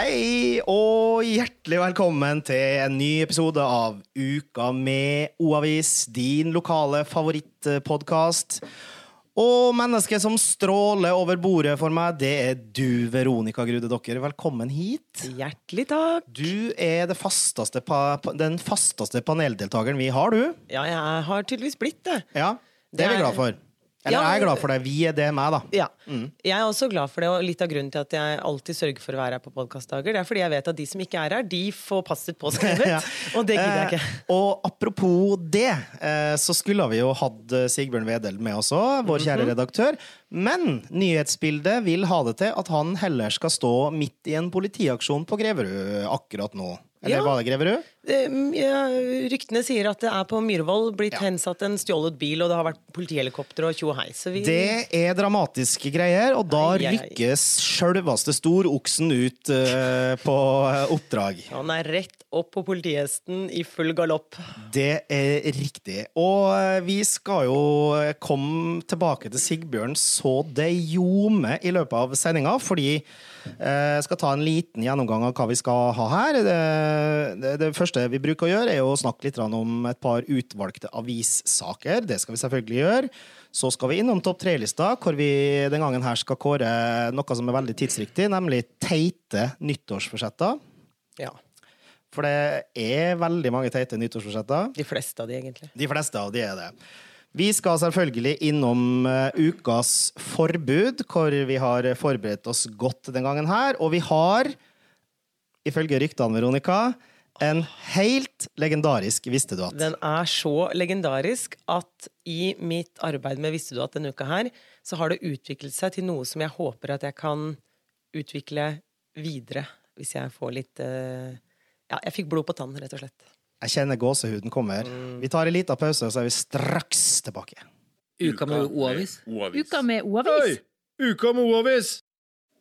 Hei og hjertelig velkommen til en ny episode av Uka med O-avis, din lokale favorittpodkast. Og mennesket som stråler over bordet for meg, det er du, Veronica Grude Dokker. Velkommen hit. Hjertelig takk. Du er det fasteste pa den fasteste paneldeltakeren vi har, du. Ja, jeg har tydeligvis blitt det. Ja, Det er vi glad for. Eller Ja, jeg er glad for det. Vi er det, meg, da. Ja. Jeg er også glad for det, og litt av grunnen til at jeg alltid sørger for å være her på podkastdager, det er fordi jeg vet at de som ikke er her, de får passet påskrevet. Ja. Og det gidder jeg ikke. Eh, og apropos det, eh, så skulle vi jo hatt eh, Sigbjørn Wedel med også, vår kjære Mhm. redaktør. Men nyhetsbildet vil ha det til at han heller skal stå midt i en politiaksjon på Greverud akkurat nå. Eller Ja. var Greverud? Eh, ja, ryktene sier at det er på Myhrvold blitt Ja. hensatt en stjålet bil, og det har vært politihelikopter og tjo hei. Vi Det er dramatiske greier, og da Ai, ai, ai. rykkes sjølveste storoksen ut uh, på eh, oppdrag. Han er rett opp på politihesten i full galopp. Det er riktig. Og eh, vi skal jo komme tilbake til Sigbjørn så det ljomer i løpet av sendinga, fordi jeg skal ta en liten gjennomgang av hva vi skal ha her. Det, det, det første vi bruker å gjøre, er å snakke litt om et par utvalgte avissaker. Det skal vi selvfølgelig gjøre. Så skal vi innom topp tre-lista, hvor vi den gangen her skal kåre noe som er veldig tidsriktig, nemlig teite nyttårsforsetter. Ja. For det er veldig mange teite nyttårsforsetter. De fleste av de, egentlig. De fleste av de er det. Vi skal selvfølgelig innom eh, ukas forbud, hvor vi har forberedt oss godt den gangen her. Og vi har, ifølge ryktene, Veronica, en helt legendarisk Visste du at? Den er så legendarisk at i mitt arbeid med Visste du at denne uka her, så har det utviklet seg til noe som jeg håper at jeg kan utvikle videre. Hvis jeg får litt eh, Ja, jeg fikk blod på tann, rett og slett. Jeg kjenner gåsehuden kommer. Vi tar en liten pause, og så er vi straks tilbake. Uka med O-avis. Uka med O-avis. Oi! Uka med O-avis!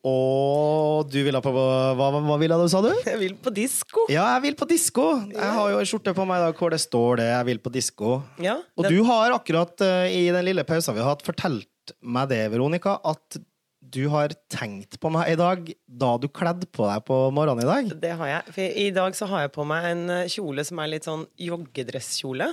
Og du ville på Hva, hva ville du, sa du? Jeg vil på disko! Ja, jeg vil på disko. Jeg har jo en skjorte på meg i dag hvor det står det. Jeg vil på disko. Ja, Og du har akkurat uh, i den lille pausen vi har hatt, fortalt meg det, Veronica, at du har tenkt på meg i dag da du kledde på deg på morgenen i dag. Det har jeg. For I dag så har jeg på meg en eh, kjole som er litt sånn joggedresskjole.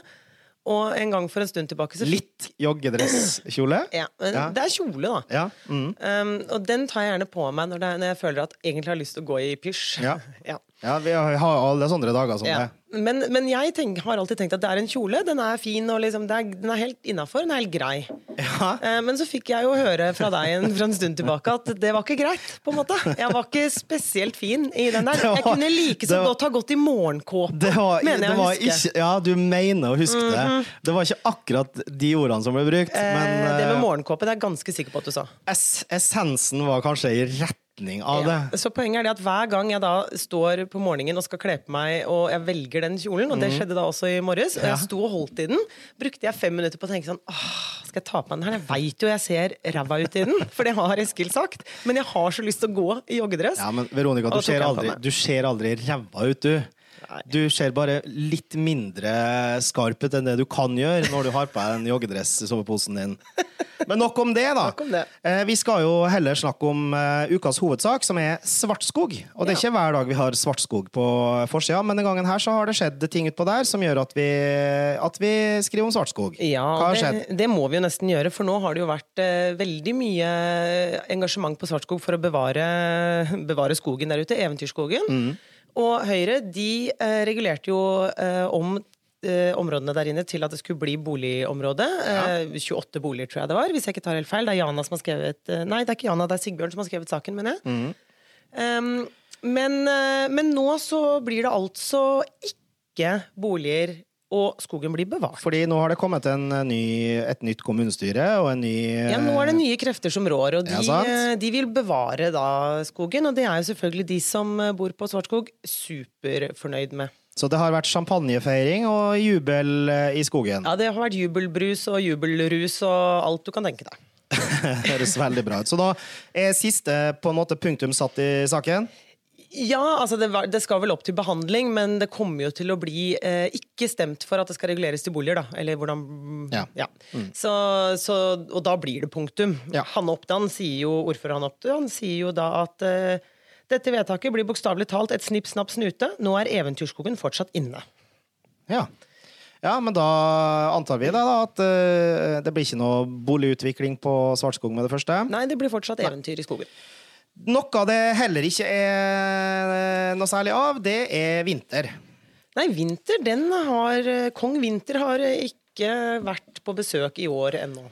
Og en gang for en stund tilbake så Litt joggedresskjole. Ja, Ja. det er kjole, da. Ja. Mm. Um, og den tar jeg gjerne på meg når, det, når jeg føler at egentlig har lyst til å gå i pysj. Ja. ja. ja, vi har alle sånne dager som Ja. det. Men, men jeg tenk, har alltid tenkt at det er en kjole. Den er fin, og liksom, er, den er helt innafor. Den er helt grei. Ja. Eh, men så fikk jeg jo høre fra deg en, fra en stund tilbake at det var ikke greit. på en måte Jeg var ikke spesielt fin i den der. Jeg kunne like så godt ha gått i morgenkåpe, mener jeg å huske. Mhm. ja, du mener å huske det. Det var ikke akkurat de ordene som ble brukt, men eh, det med eh, morgenkåpe det er jeg ganske sikker på at du sa. Es essensen var kanskje i retning av Ja. det. Så poenget er det at hver gang jeg da står på morgenen og skal kle på meg, og jeg velger den kjolen, og det skjedde da også i morges, og. Jeg sto og holdt i den, brukte jeg fem minutter på å tenke sånn Åh, skal jeg ta på meg den her? Jeg veit jo jeg ser ræva ut i den, for det har Eskil sagt, men jeg har så lyst til å gå i joggedress. Ja, men Veronica, du ser aldri, du ser aldri ræva ut, du. Du ser bare litt mindre skarp ut enn det du kan gjøre når du har på deg den joggedress-soveposen din. Men nok om det, da. Om det. Eh, Vi skal jo heller snakke om eh, ukas hovedsak, som er Svartskog. Og det er ikke hver dag vi har Svartskog på forsida, men denne gangen her så har det skjedd ting utpå der som gjør at vi, at vi skriver om Svartskog. Ja, Hva har skjedd? det, det må vi jo nesten gjøre, for nå har det jo vært eh, veldig mye engasjement på Svartskog for å bevare, bevare skogen der ute, Eventyrskogen. Mm. Og Høyre de eh, regulerte jo eh, om eh, områdene der inne til at det skulle bli boligområde. Eh, 28 boliger, tror jeg det var, hvis jeg ikke tar helt feil. Det er Jana som har skrevet Nei, det er ikke Jana, det er Sigbjørn som har skrevet saken, mener jeg. Mm. Um, men, men nå så blir det altså ikke boliger, og skogen blir bevart. Fordi nå har det kommet en eh, ny, et nytt kommunestyre og en ny Ja, nå er det nye krefter som rår, og de, Ja, eh, de vil bevare da skogen. Og det er jo selvfølgelig de som eh, bor på Svartskog superfornøyd med. Så det har vært champagnefeiring og jubel i skogen. Ja, det har vært jubelbrus og jubelrus og alt du kan tenke deg. Høres veldig bra ut. Så da er siste på en måte punktum satt i saken? Ja, altså det, var, det skal vel opp til behandling, men det kommer jo til å bli eh, ikke stemt for at det skal reguleres til boliger, da. Eller hvordan Ja. Mm. Så, så, og da blir det punktum. Ja. Hanne Oppdan sier jo, ordfører Hanne Oppdan sier jo da at eh, Dette vedtaket blir bokstavelig talt et snipp, snapp, snute. Nå er Eventyrskogen fortsatt inne. Ja. ja, men da antar vi da, da at uh, det blir ikke noe boligutvikling på Svartskog med det første. Nei, det blir fortsatt eventyr i skogen. Noe det heller ikke er noe særlig av, det er vinter. Nei, Vinter, den har Kong Vinter har ikke vært på besøk i år ennå.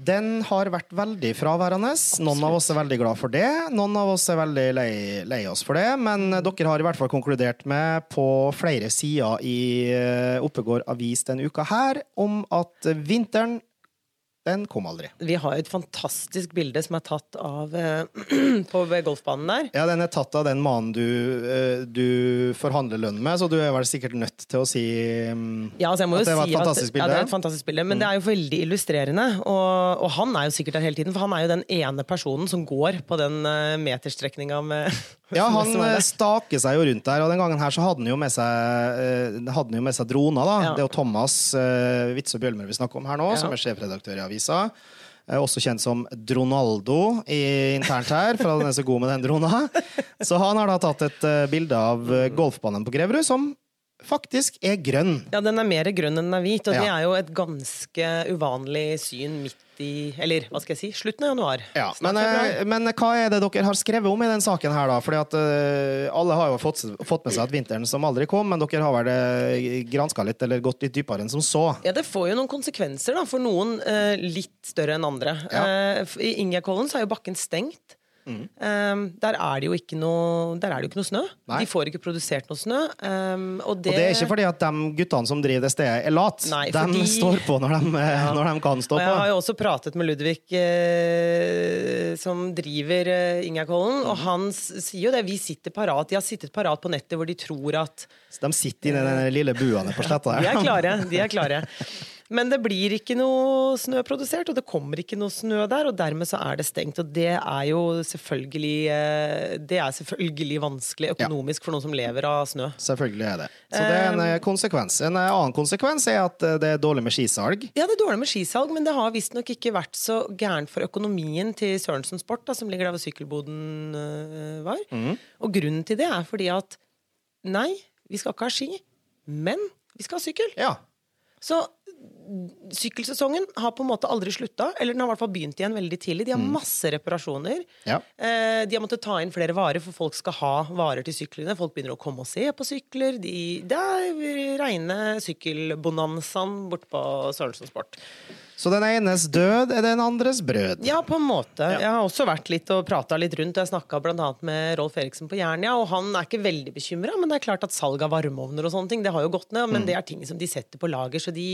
Den har vært veldig fraværende. Noen av oss er veldig glad for det. Noen av oss er veldig lei, lei oss for det. Men dere har i hvert fall konkludert med på flere sider i eh, Oppegård avis denne uka her om at vinteren den kom aldri. Vi har et fantastisk bilde som er tatt av eh, på golfbanen der. Ja, den er tatt av den mannen du, eh, du forhandler lønn med, så du er vel sikkert nødt til å si mm, Ja, altså jeg må at det var et si fantastisk at, bilde. Ja, det er et fantastisk bilde, men det er jo veldig illustrerende. Og, og han er jo sikkert der hele tiden, for han er jo den ene personen som går på den uh, meterstrekninga med Ja, han eh, staker seg jo rundt der, og den gangen her så hadde han jo med seg, eh, hadde han jo med seg droner. da. Ja. Det er jo Thomas uh, Witzøe Bjølmer vi snakker om her nå, Ja. som er sjefredaktør i avisa. Også kjent som Dronaldo i, internt her, for han er så god med den drona. Så han har da tatt et bilde av golfbanen på Greverud, som faktisk er grønn. Ja, den er mer grønn enn den er hvit, og det er jo et ganske uvanlig syn midt i Eller hva skal jeg si? Slutten av januar. Ja, men, eh, men hva er det dere har skrevet om i den saken her, da? Fordi at uh, alle har jo fått, fått med seg at vinteren som aldri kom, men dere har vel uh, granska litt, eller gått litt dypere enn som så? Ja, Det får jo noen konsekvenser da, for noen uh, litt større enn andre. Ja. Uh, I Ingjerdkollen så er jo bakken stengt. Eh, der, er det jo ikke noe, der er det jo ikke noe snø. Nei. De får ikke produsert noe snø. Um, og, det, Og det er ikke fordi at de guttene som driver det stedet, er late. De fordi- står på når de, ja. når de kan stå Og jeg har jo også pratet med Ludvig, eh, som driver eh, Ingekollen, og han sier jo det. Vi sitter parat. De har sittet parat på nettet hvor de tror at Så de sitter inne i den lille bua nede på sletta De er klare. de er klare. Men det blir ikke noe snø produsert, og det kommer ikke noe snø der, og dermed så er det stengt. Og det er jo selvfølgelig eh, Det er selvfølgelig vanskelig økonomisk for noen som lever av snø. Selvfølgelig er det. Så det er en eh, konsekvens. En eh, annen konsekvens er at eh, det er dårlig med skisalg. Ja, det er dårlig med skisalg, men det har visstnok ikke vært så gærent for økonomien til Sørensen Sport, da, som ligger der hvor sykkelboden var. Og grunnen til det er fordi at nei, vi skal ikke ha ski, men vi skal ha sykkel. Ja. Så mm, sykkelsesongen har på en måte aldri slutta, eller den har i hvert fall begynt igjen veldig tidlig. De har masse reparasjoner. Ja. Eh, de har måttet ta inn flere varer, for folk skal ha varer til syklene. Folk begynner å komme og se på sykler. De, det er reine sykkelbonanzaen borte på Sørensen Sport. Så den enes død er den andres brød. Ja, på en måte. Jeg har også vært litt og prata litt rundt. Jeg snakka bl.a. med Rolf Eriksen på Jernia, og han er ikke veldig bekymra. Men det er klart at salg av varmeovner og sånne ting, det har jo gått ned. Men det er ting som de setter på lager, så de,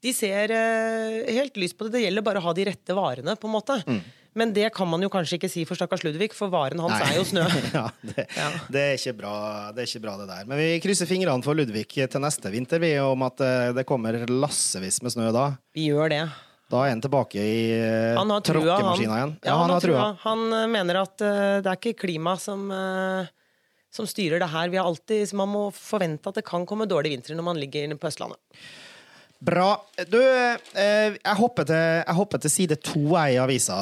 de ser eh, helt lyst på det. Det gjelder bare å ha de rette varene, på en måte. Men det kan man jo kanskje ikke si for stakkars Ludvig, for varen hans Nei. er jo snø. ja, det, Ja. det, er ikke bra, det er ikke bra, det der. Men vi krysser fingrene for Ludvig til neste vinter, vi, om at eh, det kommer lassevis med snø da. Vi gjør det. Da er han tilbake i eh, Han han. tråkkemaskina igjen. Ja, han, har trua. Han eh, mener at det er ikke klima som, som styrer det her. Vi har alltid, så man må forvente at det kan komme dårlige vintre når man ligger på Østlandet. Bra. Du, eh, jeg, hopper til, jeg hopper til side to i avisa,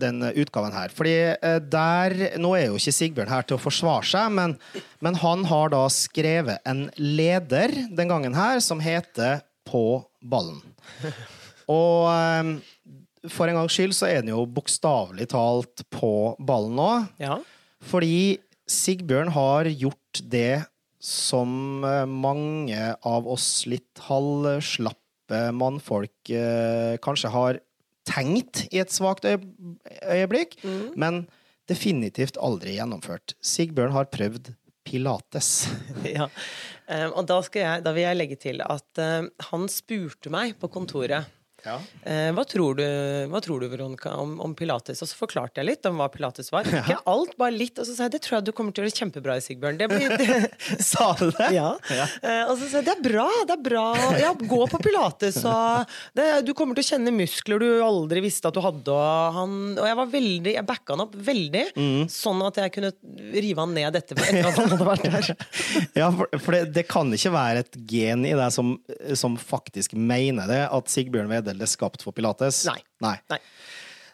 den utgaven her. Fordi eh, der Nå er jo ikke Sigbjørn her til å forsvare seg, men, men han har da skrevet en leder den gangen her som heter På ballen. Og eh, for en gangs skyld så er den jo bokstavelig talt på ballen nå. Ja. Fordi Sigbjørn har gjort det som eh, mange av oss litt halvslappe mannfolk eh, kanskje har tenkt i et svakt øyeblikk, øyeblikk, men definitivt aldri gjennomført. Sigbjørn har prøvd pilates. ja. Eh, og da, skal jeg, da vil jeg legge til at han spurte meg på kontoret Eh, hva, tror du, hva tror du, Veronica, om, om pilates? Og så forklarte jeg litt om hva pilates var. Ikke alt, bare litt. Og så sa jeg det tror jeg du kommer til å gjøre kjempebra i, Sigbjørn. Det blir, det, Sa du det? ja. Eh, og så sa jeg det er bra, det er bra. Ja, gå på pilates. Og det, du kommer til å kjenne muskler du aldri visste at du hadde. Og, han, og jeg var veldig, jeg backa han opp veldig, sånn at jeg kunne rive han ned etterpå. Etter at han hadde vært der. Ja, for, for det, det kan ikke være et gen i deg som, som faktisk mener det, at Sigbjørn Wedel er skapt for pilates. Nei. Nei. Nei.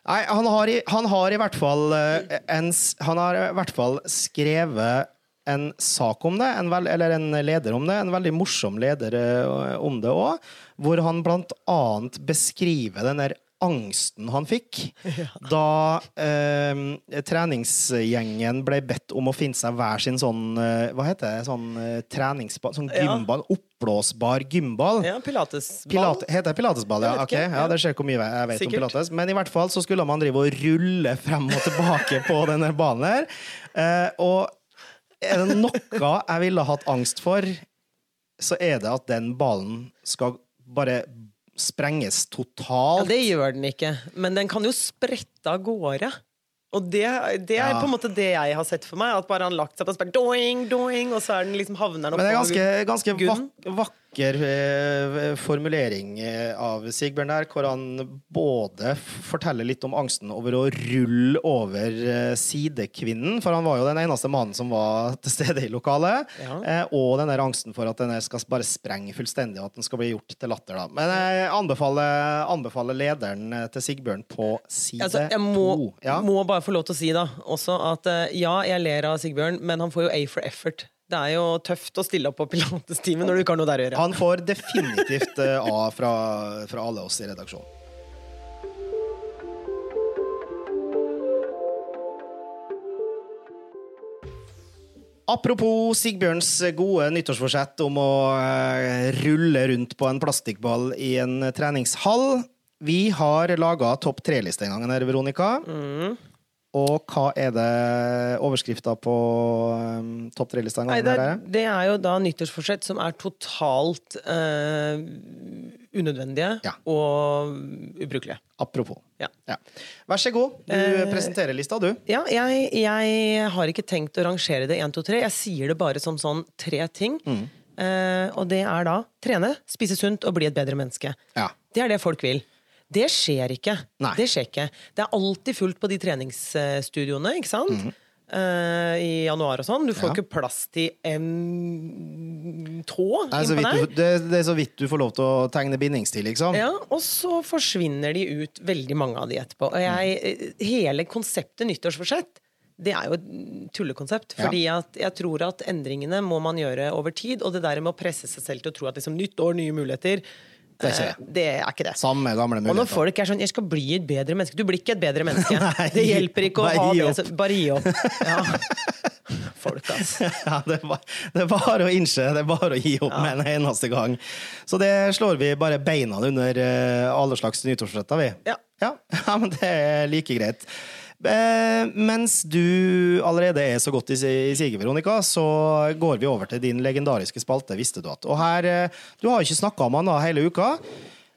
Nei, han har, i, han har i hvert fall eh, en, Han har i hvert fall skrevet en sak om det, en vel, eller en leder om det, en veldig morsom leder eh, om det òg, hvor han blant annet beskriver den der angsten han fikk da eh, treningsgjengen ble bedt om å finne seg hver sin sånn eh, Hva heter det? Sånn eh, treningsball? Sånn Ja. gymball? Oppblåsbar gymball? Ja, pilatesball. Pilat heter det pilatesball, ja? Okay. ja, ja. Det ser hvor mye jeg vet Sikkert. om pilates. Men i hvert fall så skulle man drive og rulle frem og tilbake på denne banen her. Eh, og er det noe jeg ville hatt angst for, så er det at den ballen skal bare sprenges totalt. Ja, det gjør den ikke, men den kan jo sprette av gårde. Og det, det er Ja. på en måte det jeg har sett for meg. At bare han lagt seg på spill, doing, doing, og så er den liksom havner den Men det er oppå ganske, ganske Gunn. vak vakker eh, formulering eh, av Sigbjørn der, hvor han både forteller litt om angsten over å rulle over eh, sidekvinnen, for han var jo den eneste mannen som var til stede i lokalet, Ja. eh, og den der angsten for at den skal bare sprenge fullstendig, og at den skal bli gjort til latter. Da. Men jeg anbefaler, anbefaler lederen eh, til Sigbjørn på side Altså, jeg må, to. Ja. må bare få lov til å si da også at eh, ja, jeg ler av Sigbjørn, men han får jo A for effort. Det er jo tøft å stille opp på pilatestimen når du ikke har noe der å gjøre. Han får definitivt eh, A fra, fra alle oss i redaksjonen. Apropos Sigbjørns gode nyttårsforsett om å eh, rulle rundt på en plastikkball i en treningshall. Vi har laga topp tre-liste en gang her, Veronica. Og hva er det overskrifta på um, topp tre-lista? en Nei, gang det, er, er? det er jo da nyttårsforsett som er totalt uh, unødvendige Ja. og ubrukelige. Apropos. Ja. Ja. Vær så god. Du uh, presenterer lista, du. Ja, jeg, jeg har ikke tenkt å rangere det 1, 2, 3. Jeg sier det bare som sånn tre ting. Mm. Uh, og det er da trene, spise sunt og bli et bedre menneske. Ja. Det er det folk vil. Det skjer ikke. Nei. Det skjer ikke. Det er alltid fullt på de treningsstudioene, ikke sant? Eh, I januar og sånn. Du får. Ja. ikke plass til en tå Nei, innpå der. du, det, det er så vidt du får lov til å tegne bindingstid, liksom. Ja, og så forsvinner de ut, veldig mange av de etterpå. Og jeg, Mhm. hele konseptet nyttårsforsett, det er jo et tullekonsept. Ja. Fordi at jeg tror at endringene må man gjøre over tid. Og det der med å presse seg selv til å tro at liksom, nytt år, nye muligheter, Det er ikke det. det er ikke det. Samme gamle muligheter. Og når folk er sånn 'jeg skal bli et bedre menneske' Du blir ikke et bedre menneske. Nei, det hjelper ikke å ha det. Så, bare gi opp. Ja. Folk, altså. Ja, det, er bare, det er bare å innse, det er bare å gi opp med en eneste gang. Så det slår vi bare beina under eh, alle slags nyttårsretter, vi. Ja. Ja, ja, men det er like greit. Eh, mens du allerede er så godt i, siget, Veronica, så går vi over til din legendariske spalte Visste du at? Og her, eh, Du har ikke snakka om han da hele uka.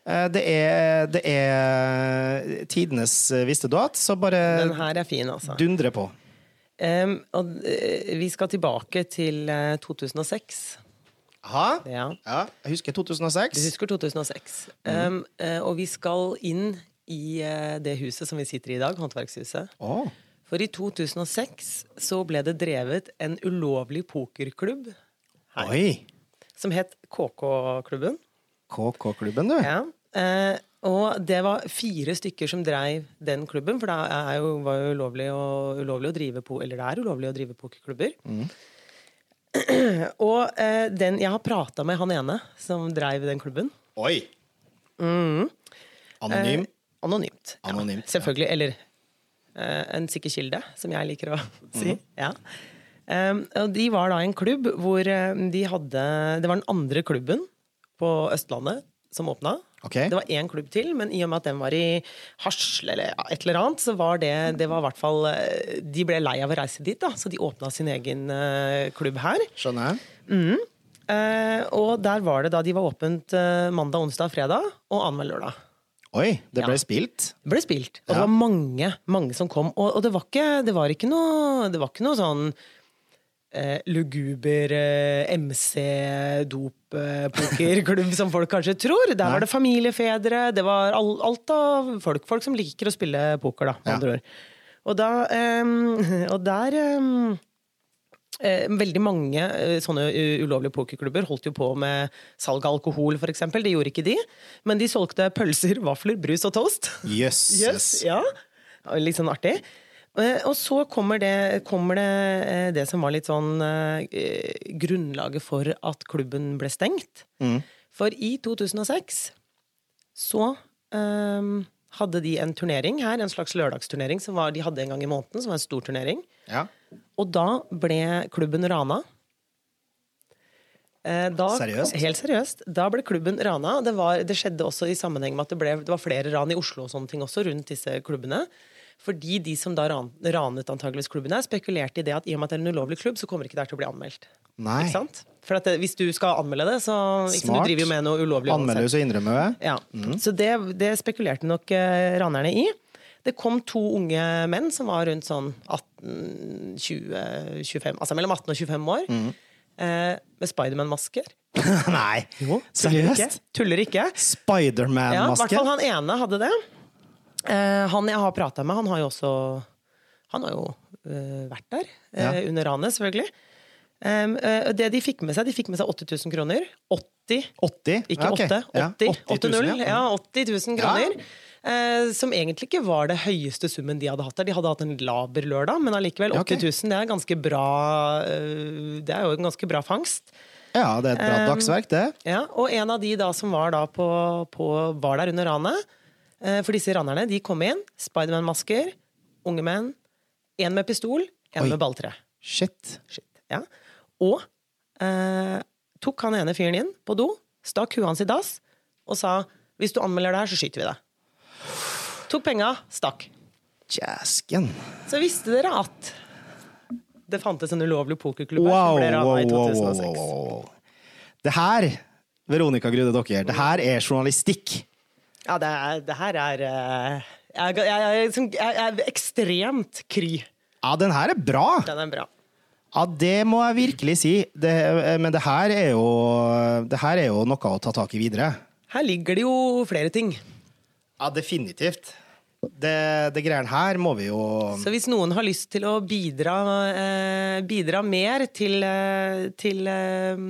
Eh, Det er, det er tidenes Visste du at, så bare Den her er fin, altså. dundre på. Um, og vi skal tilbake til eh, 2006. Aha. Ja. Ja, jeg husker 2006. Du husker 2006. Um, eh, og vi skal inn i eh, det huset som vi sitter i i dag, Håndverkshuset. Oh. For i 2006 så ble det drevet en ulovlig pokerklubb her, Oi! som het KK-klubben. KK-klubben, du. Ja. Eh, og det var fire stykker som dreiv den klubben, for det er jo, var jo ulovlig å, ulovlig å drive på, eller det er ulovlig å drive pokerklubber. og eh, den, jeg har prata med han ene som dreiv den klubben. Oi! Anonym. Eh, anonymt. Anonymt, ja. Selvfølgelig. Eller uh, en sikker kilde, som jeg liker å si. Ja. Um, og de var da en klubb hvor eh, de hadde Det var den andre klubben på Østlandet som åpna. Okay. Det var én klubb til, men i og med at den var i Hasle eller et eller annet, så var det, det var i hvert fall eh, De ble lei av å reise dit, da, så de åpna sin egen uh, klubb her. Skjønner jeg. Eh, og der var det da de var åpent uh, mandag, onsdag, fredag og annenhver lørdag. Oi, det ble Ja. spilt. Det ble spilt, og Ja. det var mange, mange som kom. Og, og det, var ikke, det var ikke noe Det var ikke noe sånn eh, luguber eh, MC-dop-pokerklubb som folk kanskje tror. Der Nei. var det familiefedre, det var all, alt av folk. Folk som liker å spille poker, da, Ja. andre ord. Og, da, eh, og der Eh, veldig mange eh, sånne ulovlige pokerklubber holdt jo på med salg av alkohol, eksempel. Det gjorde ikke de. Men de solgte pølser, vafler, brus og toast. Yes, Yes, ja. Litt sånn artig. Eh, Og så kommer det, kommer det eh, det som var litt sånn eh, grunnlaget for at klubben ble stengt. For i 2006 så eh, hadde de en turnering her, en slags lørdagsturnering som var, de hadde en gang i måneden, som var en stor turnering. Ja. Og da ble klubben rana. Eh, Da, Seriøst? Helt seriøst. Da ble klubben rana. Det, var, det skjedde også i sammenheng med at det, ble, det var flere ran i Oslo og sånne ting også rundt disse klubbene. Fordi de som da ran, ranet antageligvis klubbene, spekulerte i det at i og med at det er en ulovlig klubb, så kommer ikke det her til å bli anmeldt. Nei. Ikke sant? For det, hvis du skal anmelde det, så Smart. Du driver jo med noe ulovlig Anmelder så innrømmer jeg. Ja. Så det, det spekulerte nok eh, ranerne i. Det kom to unge menn som var rundt sånn 18, 20, 25 Altså mellom 18 og 25 år. Eh, med Spiderman-masker. Nei, ikke. seriøst? Tuller ikke. Ja, i hvert fall han ene hadde det. Eh, han jeg har prata med, han har jo også Han har jo eh, vært der. ja. Ja. Under ranet, selvfølgelig. Um, uh, det de fikk med seg, de fikk med seg 80 000 kroner. 80 80? ikke Ja, okay. 8. Ja, 80. 80 000, 8-0. Ja, 80 000 kroner. Eh, som egentlig ikke var det høyeste summen de hadde hatt der. De hadde hatt en laber lørdag, men allikevel Ja, 80 000. Det er ganske bra eh, Det er jo en ganske bra fangst. Ja, det er et bra Um, dagsverk, det. Ja, og en av de da som var, da på, på, var der under ranet eh, For disse ranerne, de kom inn. Spiderman-masker, unge menn. En med pistol, en med balltre. Shit. Shit. Ja. Og eh, tok han ene fyren inn på do, stakk huet hans i dass og sa hvis du anmelder det her, så skyter vi deg. Tok penga, stakk. Jasken. Så visste dere at det fantes en ulovlig pokerklubb Wow, som ble wow, i 2006. wow. Det her, Veronica Grude Dokker, det her er journalistikk. Ja, det, er, det her er eh, jeg, jeg, jeg, jeg, er ekstremt kry. Ja, den her er bra. Den er bra. Ja, det må jeg virkelig si. Det, men det her, er jo, det her er jo noe å ta tak i videre. Her ligger det jo flere ting. Ja, definitivt. Det, det greiene her må vi jo Så hvis noen har lyst til å bidra, eh, bidra mer til, eh, til eh,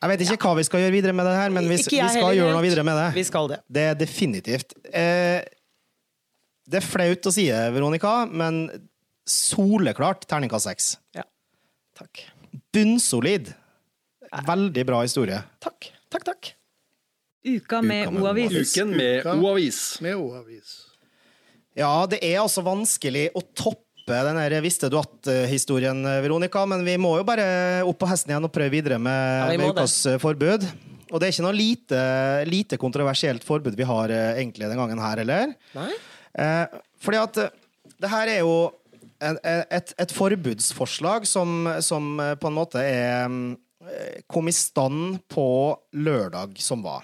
Jeg vet ikke hva vi skal gjøre videre med det her, men vi, vi skal heller gjøre noe videre med det. Vi skal det. Det er definitivt. Eh, det er flaut å si det, Veronica, men soleklart terningkast seks. Ja. Takk. Bunnsolid. Veldig bra historie. Takk. Takk, takk. Uka med O-avis. Uken med O-avis. Med O-avis. Ja, det er altså vanskelig å toppe den der 'visste du at'-historien, Veronica, men vi må jo bare opp på hesten igjen og prøve videre med, Ja, vi med ukas det. forbud. Og det er ikke noe lite, lite kontroversielt forbud vi har eh, egentlig den gangen her, eller? Nei? Eh, fordi at eh, det her er jo en, et, et forbudsforslag som, som eh, på en måte er eh, kom i stand på lørdag som var.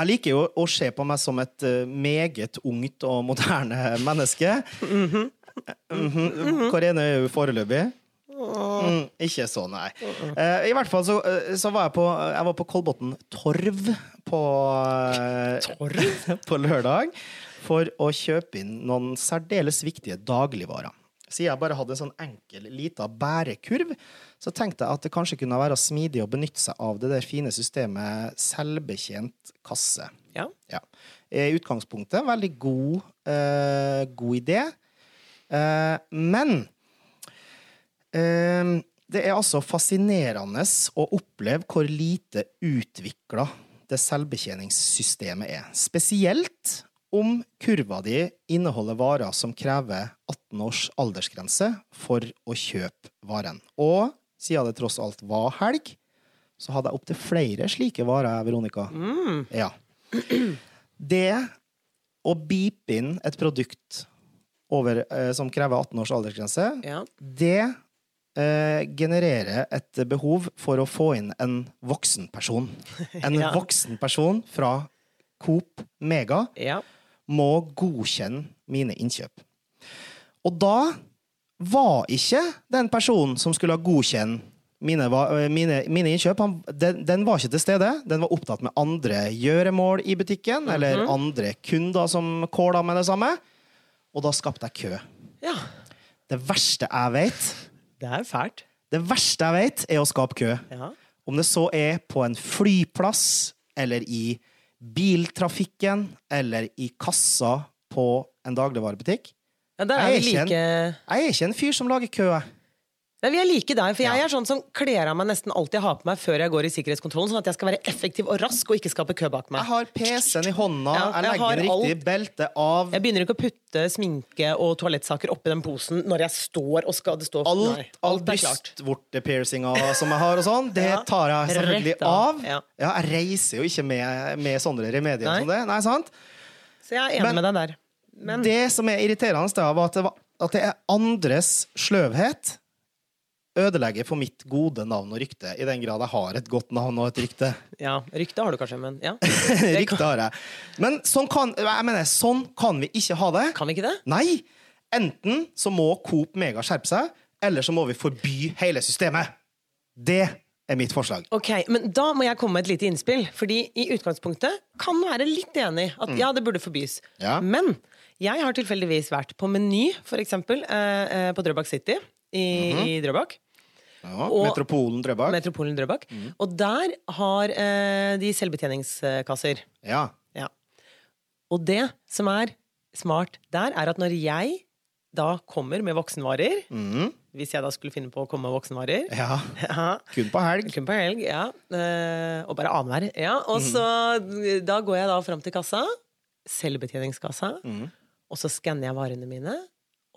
Jeg liker jo å se på meg som et eh, meget ungt og moderne menneske. Mhm. Karene er jo foreløpig. Mm, ikke så, nei. Uh, I hvert fall så, eh, så var jeg på, jeg var på Kolbotn Torv på, Torv? på lørdag for å kjøpe inn noen særdeles viktige dagligvarer. Siden jeg bare hadde en sånn enkel, lita bærekurv, så tenkte jeg at det kanskje kunne være smidig å benytte seg av det der fine systemet selvbetjent kasse. Ja. Ja. I utgangspunktet veldig god, uh, god idé. Uh, men uh, det er altså fascinerende å oppleve hvor lite utvikla det selvbetjeningssystemet er. Spesielt om kurva di inneholder varer som krever 18 års aldersgrense for å kjøpe varen. Og siden det tross alt var helg, så hadde jeg opptil flere slike varer, Veronica. Ja. Det å beepe inn et produkt over, eh, som krever 18 års aldersgrense, Ja. det eh, genererer et behov for å få inn en voksen person. En Ja. voksen person fra Coop Mega ja. Må godkjenne mine innkjøp. Og da var ikke den personen som skulle ha godkjent mine, øh, mine, mine innkjøp, han, den, den var ikke til stede. Den var opptatt med andre gjøremål i butikken, eller andre kunder som kåla med det samme. Og da skapte jeg kø. ja. Det verste jeg vet, Det er fælt. det verste jeg vet, er å skape kø. Ja. Om det så er på en flyplass, eller i biltrafikken, eller i kassa på en dagligvarebutikk. Ja, der er vi ikke en- Jeg er ikke en fyr som lager kø. jeg. Nei, Vi er like der, for jeg Ja. er sånn som kler av meg nesten alt jeg har på meg før jeg går i sikkerhetskontrollen, sånn at jeg skal være effektiv og rask og ikke skape kø bak meg. Jeg har PC-en i hånda, Ja, jeg jeg legger den riktig alt. belte av. Jeg begynner ikke å putte sminke og toalettsaker oppi den posen når jeg står og skal det stå Alt Nei, alt er klart. som jeg har, og sånn, det Ja. tar jeg selvfølgelig av. Ja, jeg reiser jo ikke med, med sånne remedier Nei. som det. Nei, sant? Så jeg er enig Men- med deg der. Men Det som er irriterende, da, var at det, var, at det er andres sløvhet ødelegger for mitt gode navn og rykte, i den grad jeg har et godt navn og et rykte. ja, rykte har du kanskje, men ja. rykte har jeg. Men sånn kan, jeg mener, sånn kan vi ikke ha det. Kan vi ikke det? Nei! Enten så må Coop Mega skjerpe seg, eller så må vi forby hele systemet. Det er mitt forslag. Ok, men Da må jeg komme med et lite innspill. Fordi i utgangspunktet kan være litt enig at ja, det burde forbys. Ja. Men jeg har tilfeldigvis vært på Meny, for eksempel, eh, eh, på Drøbak City i, i Drøbak. Ja, Og- Metropolen Drøbak. Metropolen Drøbak. Og der har eh, de selvbetjeningskasser. Ja. Ja. Og det som er smart der, er at når jeg da kommer med voksenvarer, Mhm. hvis jeg da skulle finne på å komme med voksenvarer ja. ja, Kun på helg. Kun på helg, ja. Eh, og bare annenhver. Ja. Og så Da går jeg da fram til kassa, selvbetjeningskassa, og så skanner jeg varene mine.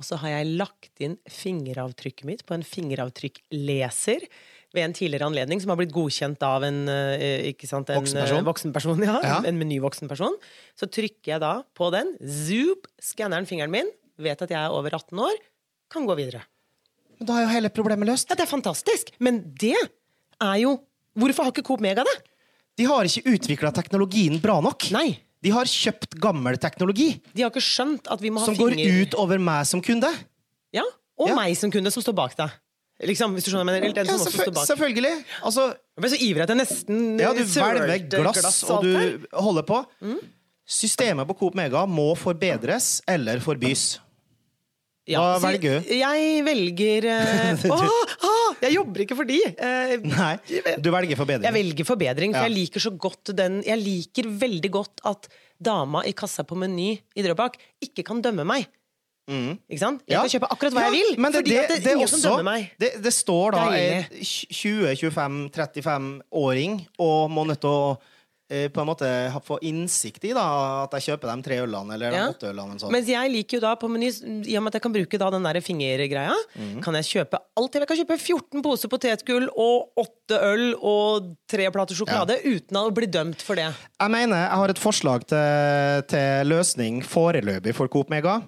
Og så har jeg lagt inn fingeravtrykket mitt på en fingeravtrykkleser ved en tidligere anledning, som har blitt godkjent av en, eh, ikke sant, en Voksenperson? eh, voksenperson ja, Ja. En menuvoksenperson. Så trykker jeg da på den, zoop, skanner den fingeren min, vet at jeg er over 18 år, kan gå videre. Men da er jo hele problemet løst. Ja, det er fantastisk, men det er jo Hvorfor har ikke Coop Mega det? De har ikke utvikla teknologien bra nok. Nei. De har kjøpt gammel teknologi De har ikke skjønt at vi må ha som går finger... ut over meg som kunde. Ja, Og Ja. meg som kunde, som står bak deg. Liksom, hvis du skjønner hva jeg mener. Eller den Ja, som også selvfø- står bak. selvfølgelig. Altså, Jeg ble så ivrig at jeg nesten ja, du sølte hvelver glass, og alt her. du holder på. Systemet på Coop Mega må forbedres eller forbys. Ja, Hva velger du? Jeg velger eh, åh, åh, Jeg jobber ikke for de! Uh, Nei, du velger forbedring. Jeg velger forbedring, for Ja. jeg liker så godt den Jeg liker veldig godt at dama i kassa på Meny i Drøbak ikke kan dømme meg. Ikke sant? Jeg Ja. kan kjøpe akkurat hva jeg vil, men det, fordi det, det det er ingen også, som dømmer meg. Det, det står da en 20-25-35-åring og må nødt til å på en måte få innsikt i da, at jeg kjøper de tre ølene eller de Ja. åtte ølene. sånn. Mens jeg liker jo da på Meny, i og med at jeg kan bruke da den der fingergreia, mm. kan jeg kjøpe alt. Jeg kan kjøpe 14 poser potetgull og 8 øl og tre plater sjokolade uten å bli dømt for det. Jeg mener jeg har et forslag til, til løsning foreløpig for Coop Mega.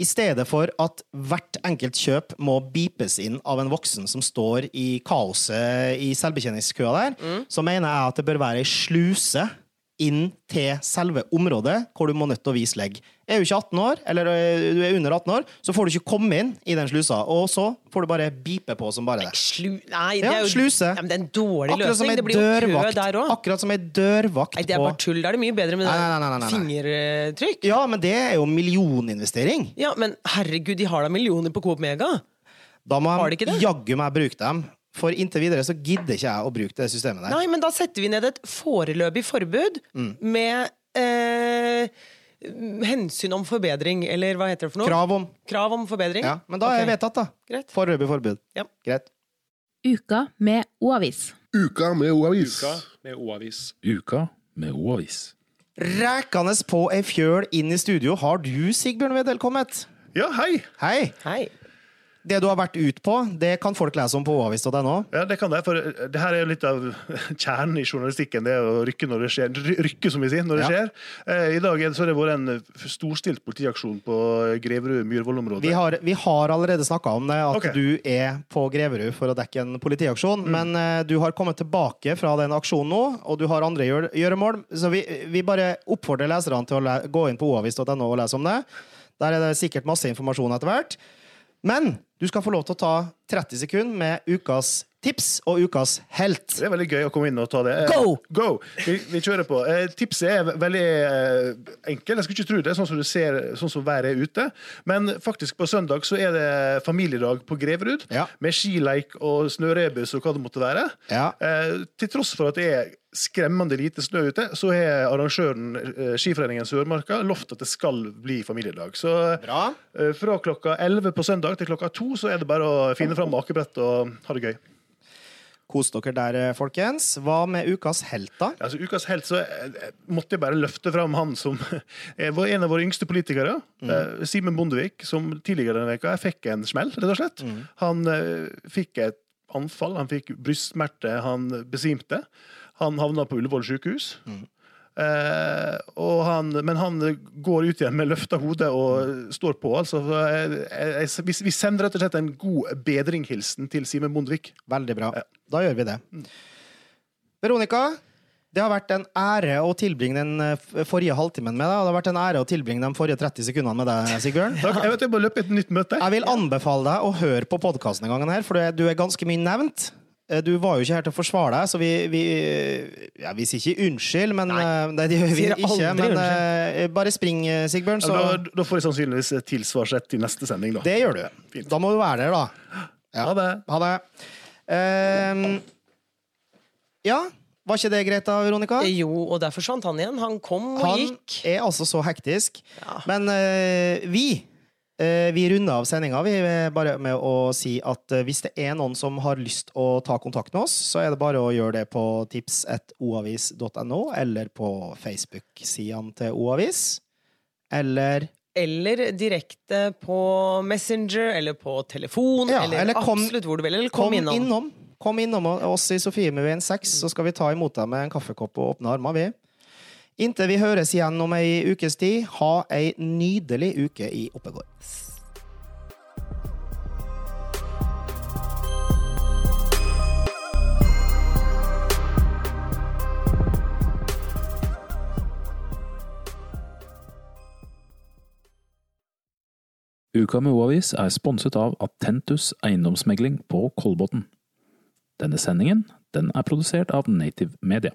I stedet for at hvert enkelt kjøp må beepes inn av en voksen som står i kaoset i selvbetjeningskøa der, Mm. så mener jeg at det bør være ei sluse inn til selve området hvor du må nødt til å vise legg. Er du ikke 18 år, eller øh, du er under 18 år, så får du ikke komme inn i den slusa, og så får du bare bipe på som bare det. Slu... Nei, det er jo sluse. Ja, men det er en dårlig Akkurat løsning. Det blir jo kø der òg. akkurat som ei dørvakt Nei, det er bare tull. Da er det mye bedre med Nei, fingertrykk. Ja, men det er jo millioninvestering. Ja, men herregud, de har da millioner på Coop Mega. Da må Har de jaggu meg bruke dem. For inntil videre så gidder ikke jeg å bruke det systemet der. Nei, men da setter vi ned et foreløpig forbud Mm. med eh, hensyn om forbedring, eller hva heter det for noe? Krav om. Krav om forbedring? Ja, men da er Ok. det vedtatt, da. Greit. Foreløpig forbud. Ja. Greit. Uka med O-avis. Uka med O-avis. Uka med O-avis. Uka med O-avis. Rækende på ei fjøl inn i studio har du, Sigbjørn Wedel, kommet. Ja, hei! Hei! Hei. Det du har vært ut på, det kan folk lese om på oavis.no. Ja, det kan det, for det her er jo litt av kjernen i journalistikken. Det å rykke når det skjer. Rykke, som vi sier, når det Ja. skjer. Eh, I dag er så har det vært en storstilt politiaksjon på Greverud Myhrvold-området. Vi har, vi har allerede snakka om det, at okay. du er på Greverud for å dekke en politiaksjon. Men eh, du har kommet tilbake fra den aksjonen nå, og du har andre gjør, gjøremål. Så vi, vi bare oppfordrer leserne til å gå inn på oavis.no og lese om det. Der er det sikkert masse informasjon etter hvert. Men du skal få lov til å ta 30 sekunder med ukas tips og ukas helt. Det er veldig gøy å komme inn og ta det. Eh, Go! Go! Vi, vi kjører på. Eh, tipset er veldig eh, enkelt. Jeg skulle ikke tro det, sånn som du ser, sånn som været er ute. Men faktisk på søndag så er det familiedag på Greverud. Ja. Med skileik og snørebus og hva det måtte være. Ja. Eh, til tross for at det er skremmende lite snø ute, så har arrangøren Skiforeningen Sørmarka lovt at det skal bli familiedag. Så Bra. fra klokka 11 på søndag til klokka 2 så er det bare å finne fram akebrett og ha det gøy. Kos dere der, eh, folkens. Hva med ukas helt, da? Altså, ukas helt så eh, måtte jeg bare løfte fram han som eh, var en av våre yngste politikere. Mm. Simen Bondevik, som tidligere denne veka fikk en smell, rett og slett. Han eh, fikk et anfall, han fikk brystsmerte, han besvimte. Han havna på Ullevål sykehus. Eh, og han, men han går ut igjen med løfta hode og står på. Altså, vi, sender rett og slett en god bedringhilsen til Simen Bondevik. Veldig bra. Da gjør vi det. Veronica, det har vært en ære å tilbringe den eh, forrige halvtimen med deg. Og det har vært en ære å tilbringe de forrige 30 sekundene med deg, Sigbjørn. Takk. Jeg vet jeg må løpe et nytt møte. Jeg vil anbefale deg å høre på podkasten en gang her, for du er ganske mye nevnt. Eh, Du var jo ikke her til å forsvare deg, så vi, vi ja, Vi sier ikke unnskyld, men Nei, det gjør vi ikke. Men unnskyld. eh, bare spring, Sigbjørn. Sigbjørn, Ja, da, da får jeg sannsynligvis tilsvarsrett til neste sending, da. Det gjør du. Fint. Da må du være der, da. Ja. Ha det. Ha det. Uh, ja, var ikke det greit da, Veronica? Jo, og der forsvant han igjen. Han kom og Han gikk. er altså så hektisk. Ja. Men uh, vi eh, vi runder av sendinga bare med å si at eh, hvis det er noen som har lyst å ta kontakt med oss, så er det bare å gjøre det på tips.oavis.no, eller på Facebook-sidene til Oavis. Eller Eller direkte på Messenger, eller på telefon, Ja, eller, eller kom- absolutt hvor du vil. Eller kom, kom innom. innom. Kom innom oss i Sofiemuen 6, så skal vi ta imot deg med en kaffekopp og åpne armer, vi. Inntil vi høres igjen om ei ukes tid, ha ei nydelig uke i Oppegård. Uka med O-avis er sponset av Attentus eiendomsmegling på Kolbotn. Denne sendingen den er produsert av Native Media.